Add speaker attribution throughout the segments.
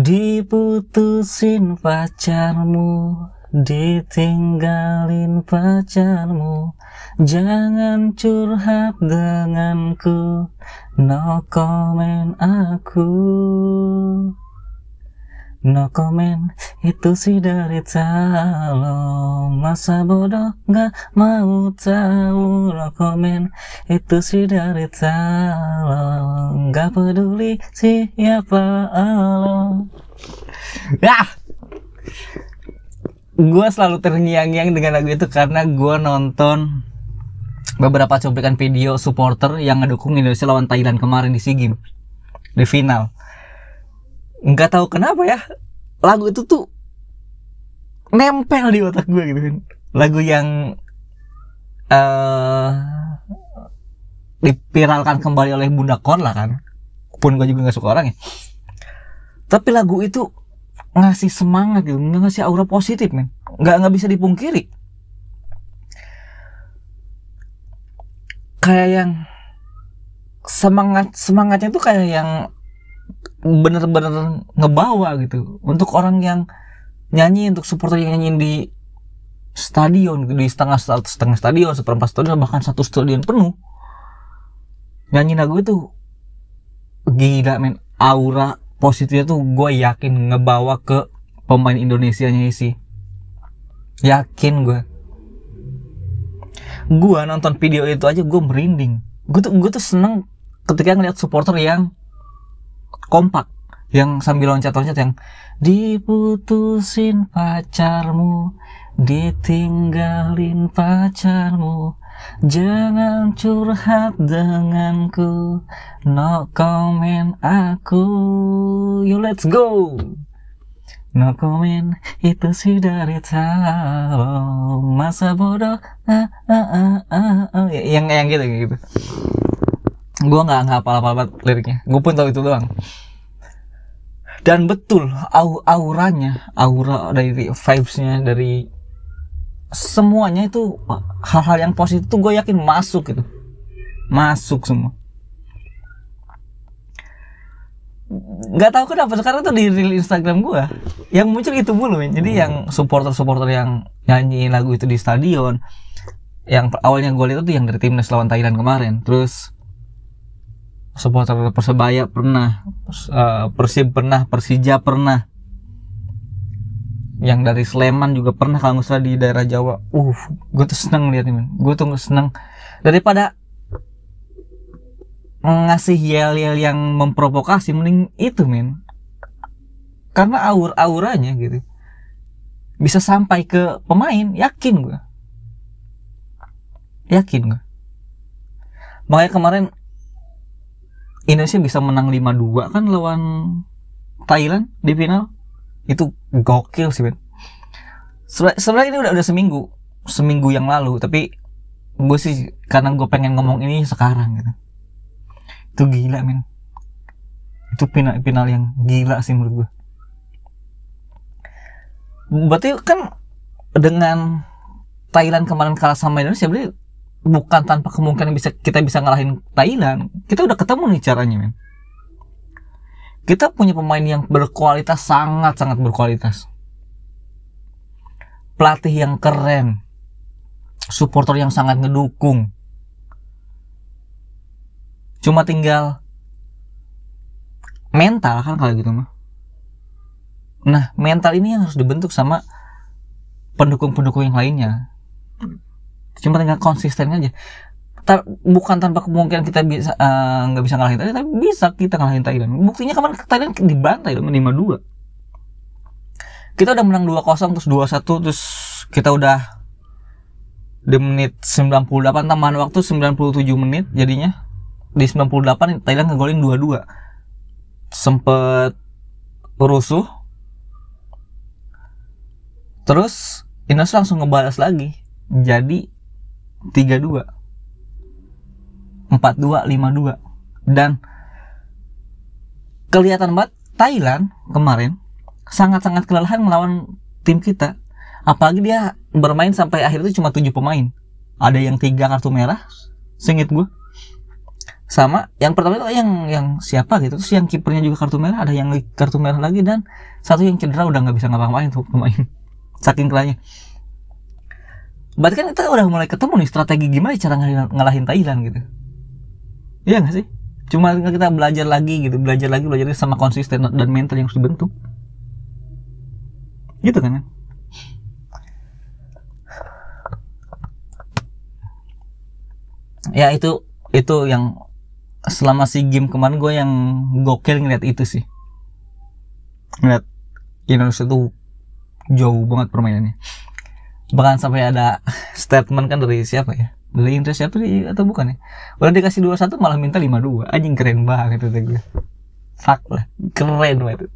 Speaker 1: Diputusin pacarmu Ditinggalin pacarmu. Jangan curhat denganku No comment aku No comment. Itu sih dari lo Masa bodoh gak mau tahu? No comment. Itu sih dari lo Gak peduli siapa lo Ah Gue selalu terngiang-ngiang dengan lagu itu karena gue nonton beberapa cuplikan video supporter yang ngedukung Indonesia lawan Thailand kemarin di SEA Games. Di final nggak tahu kenapa ya lagu itu tuh nempel di otak gue gitu kan. Lagu yang uh, dipiralkan kembali oleh Bunda Kon lah kan. Pun gue juga nggak suka orang ya. Tapi lagu itu ngasih semangat gitu ngasih aura positif men. Nggak nggak bisa dipungkiri. Kayak yang semangat semangatnya tuh kayak yang bener-bener ngebawa gitu. Untuk orang yang nyanyi untuk supporter yang nyanyi di stadion di setengah setengah stadion seperempat stadion bahkan satu stadion penuh nyanyi lagu itu gila men. Aura positifnya tuh gue yakin ngebawa ke pemain Indonesia nya sih. Yakin gue gue nonton video itu aja gue merinding. Gue tuh gue tuh seneng ketika ngeliat supporter yang kompak yang sambil loncat-loncat yang diputusin pacarmu ditinggalin pacarmu jangan curhat denganku no comment aku you let's go no comment itu sih dari tahu masa bodoh ah, ah, ah, ah, ah. yang yang gitu gitu gue nggak nggak apa apa liriknya. Gue pun tahu itu doang. Dan betul au auranya aura dari vibesnya dari semuanya itu hal-hal yang positif tuh gue yakin masuk gitu. Masuk semua. Nggak tahu kenapa sekarang tuh di reel Instagram gue yang muncul itu mulu men. Jadi yang supporter supporter yang nyanyi lagu itu di stadion yang awalnya gue lihat tuh yang dari timnas lawan Thailand kemarin. Terus supporter persebaya pernah uh, persib pernah persija pernah. Yang dari Sleman juga pernah kalau nggak di daerah Jawa. Uh gue tuh seneng lihat nih gue tuh seneng. Daripada ngasih yel-yel yang memprovokasi mending itu men. Karena aur auranya gitu bisa sampai ke pemain yakin gue yakin gue makanya kemarin Indonesia bisa menang 5-2 kan lawan Thailand di final? Itu gokil sih Ben. Sebenarnya ini udah udah seminggu seminggu yang lalu tapi gue sih karena gue pengen ngomong ini sekarang gitu. Itu gila men. Itu final final yang gila sih menurut gue berarti kan dengan Thailand kemarin kalah sama Indonesia berarti bukan tanpa kemungkinan bisa kita bisa ngalahin Thailand kita udah ketemu nih caranya men. Kita punya pemain yang berkualitas sangat sangat berkualitas. Pelatih yang keren. Supporter yang sangat ngedukung. Cuma tinggal mental kan kalau gitu mah. Nah mental ini yang harus dibentuk sama pendukung-pendukung yang lainnya. Cuma tinggal konsisten aja Tar, bukan tanpa kemungkinan kita bisa eh, nggak uh, bisa ngalahin Thailand tapi bisa kita ngalahin Thailand. Buktinya kemarin Thailand dibantai dong lima dua. Kita udah menang 2-0 terus 2-1 terus kita udah di menit 98 tambahan waktu 97 menit jadinya. Di 98 Thailand ngegolin 2-2 sempet rusuh. Terus Indonesia langsung ngebalas lagi. Jadi 32 42 52 dan kelihatan banget Thailand kemarin sangat-sangat kelelahan melawan tim kita. Apalagi dia bermain sampai akhir itu cuma 7 pemain. Ada yang tiga kartu merah singit gue sama yang pertama itu yang yang siapa gitu. Terus yang kipernya juga kartu merah ada yang kartu merah lagi dan satu yang cedera udah nggak bisa ngapa-ngapain tuh pemain. Saking kelanya berarti kan kita udah mulai ketemu nih strategi gimana cara ngalahin Thailand gitu iya nggak sih? Cuma kita belajar lagi gitu belajar lagi belajar lagi sama konsisten dan mental yang harus dibentuk. Gitu kan ya? Ya itu itu yang selama si game kemarin gue yang gokil ngeliat itu sih. Ngeliat Indonesia tuh jauh banget permainannya. Bahkan sampai ada statement kan dari siapa ya Indra siapa atau bukan ya? Udah dikasih dua satu malah minta lima dua. Anjing keren banget itu gue. Fuck lah. Keren banget.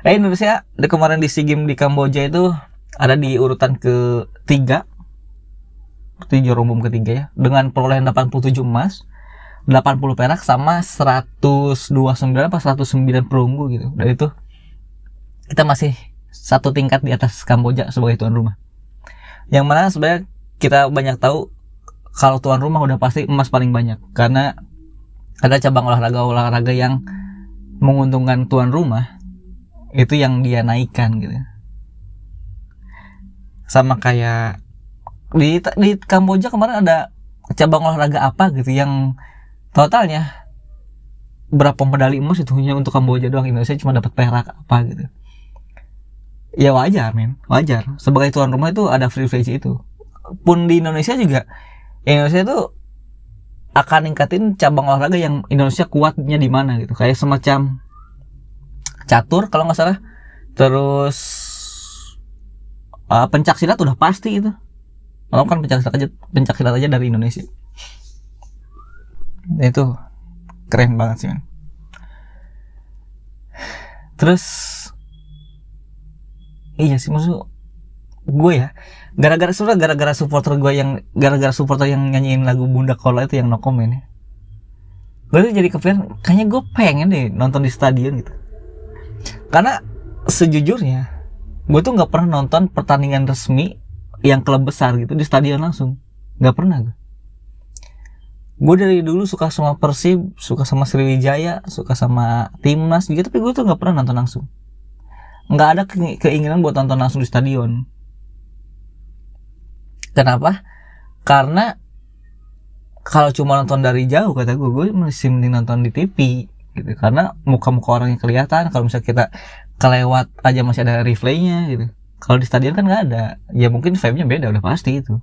Speaker 1: Nah Indonesia di kemarin di SEA Games di Kamboja itu ada di urutan ketiga. Seperti juara umum ketiga ya. Dengan perolehan 87 emas 80 perak sama 129 apa 109 perunggu gitu. Dan itu kita masih satu tingkat di atas Kamboja sebagai tuan rumah. Yang mana sebenarnya kita banyak tahu kalau tuan rumah udah pasti emas paling banyak. Karena ada cabang olahraga olahraga yang menguntungkan tuan rumah itu yang dia naikkan gitu. Sama kayak di di Kamboja kemarin ada cabang olahraga apa gitu yang totalnya berapa medali emas itu hanya untuk Kamboja doang. Indonesia cuma dapat perak apa gitu. Ya wajar men. Wajar. Sebagai tuan rumah itu ada privilege itu pun di Indonesia juga Indonesia itu akan ningkatin cabang olahraga yang Indonesia kuatnya di mana gitu kayak semacam catur kalau nggak salah terus uh, pencak silat udah pasti itu Malah kan pencak silat aja pencak silat aja dari Indonesia. Itu keren banget sih man. Terus iya sih maksud gue ya gara-gara sudah gara-gara supporter gue yang gara-gara supporter yang nyanyiin lagu Bunda Kola itu yang no comment ya. Gue tuh jadi kepikiran kayaknya gue pengen deh nonton di stadion gitu. Karena sejujurnya gue tuh nggak pernah nonton pertandingan resmi yang klub besar gitu di stadion langsung. Nggak pernah gue. Gue dari dulu suka sama Persib suka sama Sriwijaya suka sama timnas gitu tapi gue tuh nggak pernah nonton langsung. Nggak ada keinginan buat nonton langsung di stadion kenapa? Karena kalau cuma nonton dari jauh kata gue gue masih mending nonton di TV gitu. Karena muka-muka orangnya kelihatan kalau misalnya kita kelewat aja masih ada replaynya gitu. Kalau di stadion kan nggak ada. Ya mungkin vibe-nya beda udah pasti itu.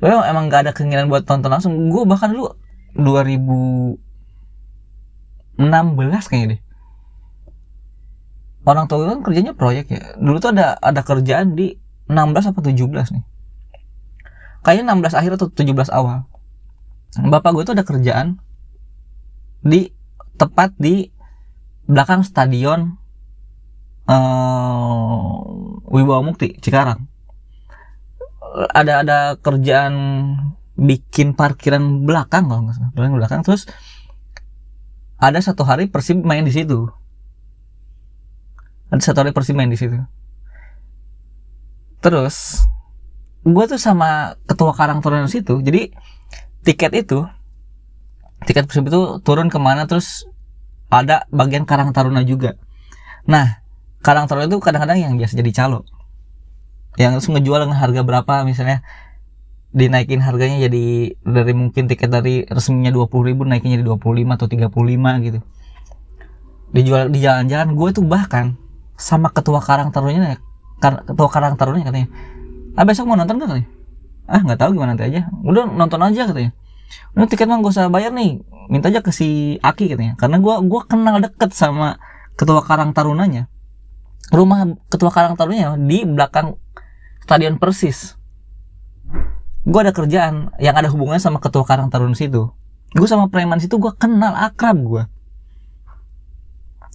Speaker 1: Memang emang gak ada keinginan buat tonton langsung? Gue bahkan dulu 2016 kayaknya deh. Orang tua kan kerjanya proyek ya. Dulu tuh ada ada kerjaan di 16 apa 17 nih? Kayaknya 16 akhir atau 17 awal. Bapak gue tuh ada kerjaan di tepat di belakang stadion uh, Wibawa Mukti Cikarang. Ada ada kerjaan bikin parkiran belakang kalau nggak salah. Belakang belakang terus ada satu hari Persib main di situ. Ada satu hari Persib main di situ terus gue tuh sama ketua Karang turun situ jadi tiket itu tiket Persib itu turun ke mana terus ada bagian Karang Taruna juga. Nah Karang Taruna itu kadang-kadang yang biasa jadi calo. Yang langsung ngejual dengan harga berapa misalnya dinaikin harganya jadi dari mungkin tiket dari resminya 20 ribu naikin jadi 25 atau 35 gitu. Dijual di jalan-jalan gue tuh bahkan sama ketua karang tarunnya ketua karang tarunnya katanya. Ah besok mau nonton gak katanya? Ah nggak tahu gimana nanti aja. Udah nonton aja katanya. Udah tiket mah gak usah bayar nih. Minta aja ke si Aki katanya. Karena gue gua kenal deket sama ketua karang tarunanya. Rumah ketua karang tarunanya di belakang stadion persis. Gue ada kerjaan yang ada hubungannya sama ketua karang taruna situ. Gue sama preman situ gue kenal akrab gue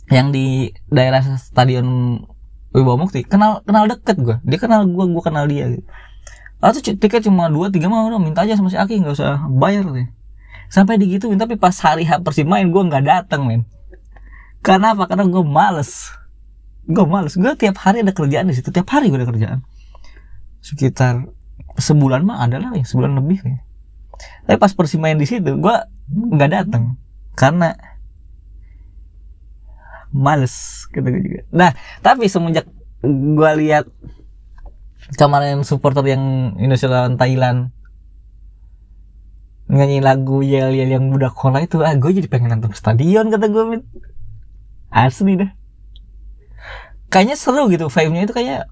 Speaker 1: yang di daerah stadion Wibawa Mukti kenal kenal deket gue dia kenal gue gue kenal dia gitu. Atau tiket cuma dua tiga mau udah minta aja sama si Aki nggak usah bayar deh sampai digituin tapi pas hari H persib main gue nggak datang men. Karena apa? Karena gue males. Gue males. Gue tiap hari ada kerjaan di situ. Tiap hari gue ada kerjaan. Sekitar sebulan mah adalah ya. Sebulan lebih ya. Tapi pas Persib main di situ gue nggak datang karena males gitu juga. Nah tapi semenjak gue lihat kemarin supporter yang Indonesia lawan Thailand nyanyi lagu yel yel yang budak kola itu ah gue jadi pengen nonton stadion kata gue min asli dah. Kayaknya seru gitu vibe-nya itu kayak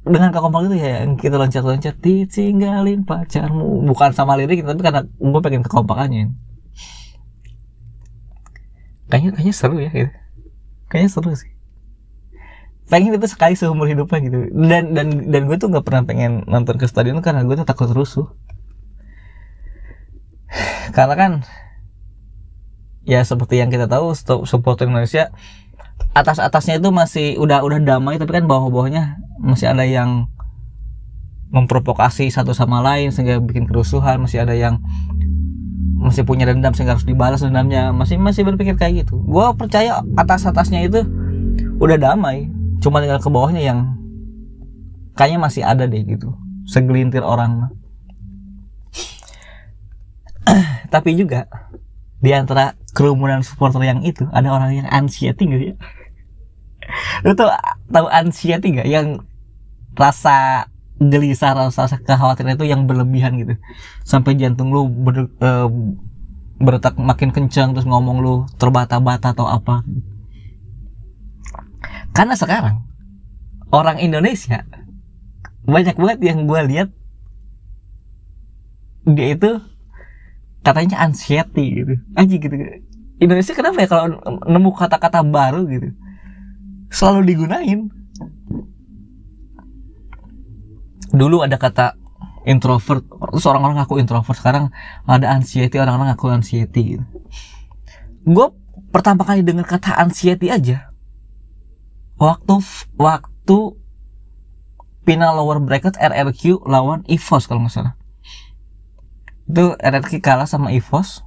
Speaker 1: dengan kekompak itu ya yang kita loncat-loncat ditinggalin pacarmu. Bukan sama lirik tapi karena gue pengen kekompakannya. Kayaknya kayaknya seru ya gitu kayaknya seru sih. Pengen itu sekali seumur hidupnya gitu. Dan dan dan gue tuh nggak pernah pengen nonton ke stadion karena gue tuh takut rusuh. Karena kan ya seperti yang kita tahu supporter Indonesia atas atasnya itu masih udah udah damai tapi kan bawah bawahnya masih ada yang memprovokasi satu sama lain sehingga bikin kerusuhan masih ada yang masih punya dendam sehingga harus dibalas dendamnya. Masih masih berpikir kayak gitu. Gue percaya atas atasnya itu udah damai. Cuma tinggal ke bawahnya yang kayaknya masih ada deh gitu. Segelintir orang. Tapi juga di antara kerumunan supporter yang itu ada orang yang anxiety gitu ya lu tuh tahu anxiety gak yang rasa gelisah rasa kekhawatiran itu yang berlebihan gitu. Sampai jantung lu ber, uh, berdetak makin kencang terus ngomong lu terbata-bata atau apa. Karena sekarang orang Indonesia banyak banget yang gue lihat dia itu katanya anxiety gitu. Aja gitu. Indonesia kenapa ya kalau nemu kata-kata baru gitu? Selalu digunain dulu ada kata introvert terus orang-orang ngaku introvert sekarang ada anxiety orang-orang ngaku anxiety gitu. gue pertama kali dengar kata anxiety aja. Waktu waktu final lower bracket RRQ lawan EVOS kalau nggak salah. Itu RRQ kalah sama EVOS.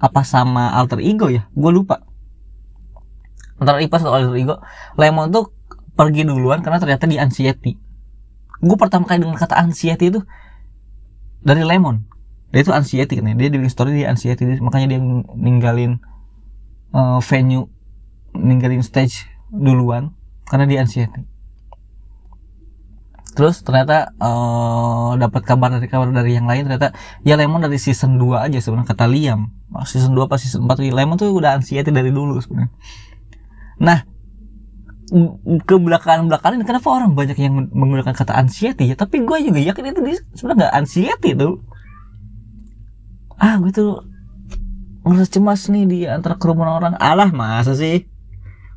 Speaker 1: Apa sama alter ego ya? Gue lupa. Antara EVOS atau alter ego Lemon tuh pergi duluan karena ternyata di anxiety gue pertama kali dengar kata anxiety itu dari Lemon. Dia itu anxiety kan ya. Dia di story di anxiety. Makanya dia ninggalin uh, venue ninggalin stage duluan karena di anxiety. Terus ternyata uh, dapat kabar dari kabar dari yang lain ternyata ya Lemon dari season 2 aja sebenarnya kata Liam. Season 2 pas season 4 Lemon tuh udah anxiety dari dulu sebenarnya. Nah ke belakang belakangan kenapa orang banyak yang menggunakan kata anxiety ya? Tapi gue juga yakin itu sebenarnya nggak anxiety tuh. Ah gue tuh ngerasa cemas nih di antara kerumunan orang. Alah masa sih?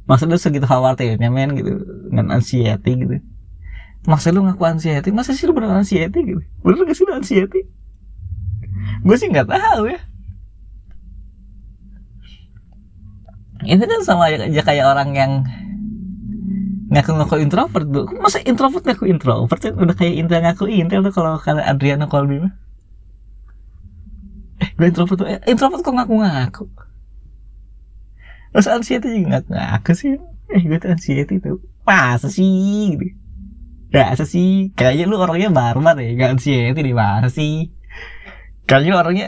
Speaker 1: Masa lu segitu khawatirnya men gitu dengan anxiety gitu. Masa lu ngaku anxiety? Masa sih lu bener anxiety gitu? Bener gak sih lu anxiety? Gue sih nggak tahu ya. Ini kan sama aja kayak orang yang ngaku-ngaku introvert tuh masa introvert ngaku introvert kan udah kayak intel ngaku intel tuh kalau kalian Adriana Colby mah. Eh gue introvert tuh eh, introvert kok ngaku-ngaku? Terus anxiety juga gak ngaku sih? Eh gue tuh anxiety tuh Masa sih? Gitu. Masa sih? Kayaknya lu orangnya barbar ya Gak anxiety nih Masa sih? Kayaknya orangnya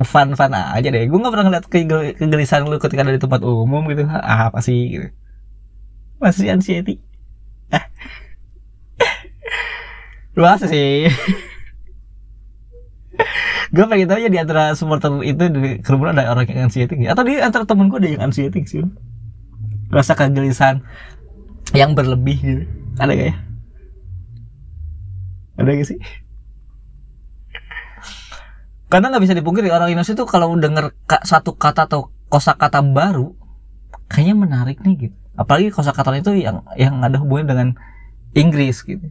Speaker 1: Fun-fun aja deh. Gue gak pernah ngeliat kegelisahan lu ketika ada di tempat umum gitu. Apa sih? Gitu Masa sih anxiety Masa sih. Gue pengen tahu ya di antara supporter itu di kerumunan ada orang yang anxiety atau di antara temen gue ada yang anxiety sih rasa kegelisahan yang berlebih gitu. Ada gak ya? Ada gak sih? Karena nggak bisa dipungkiri orang Indonesia tuh kalau denger satu kata atau kosakata baru kayaknya menarik nih gitu apalagi kosakata itu yang yang ada hubungan dengan Inggris gitu.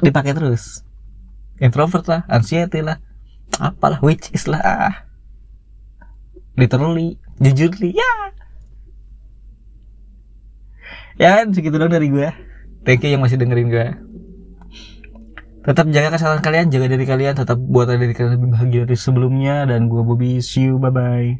Speaker 1: Dipakai terus. Introvert lah anxiety lah apalah which is lah literally jujurly ya. Ya kan segitu dong dari gue thank you yang masih dengerin gue tetap jaga kesehatan kalian jaga diri kalian tetap buat diri kalian lebih bahagia dari sebelumnya. Dan gue Bobby see you bye bye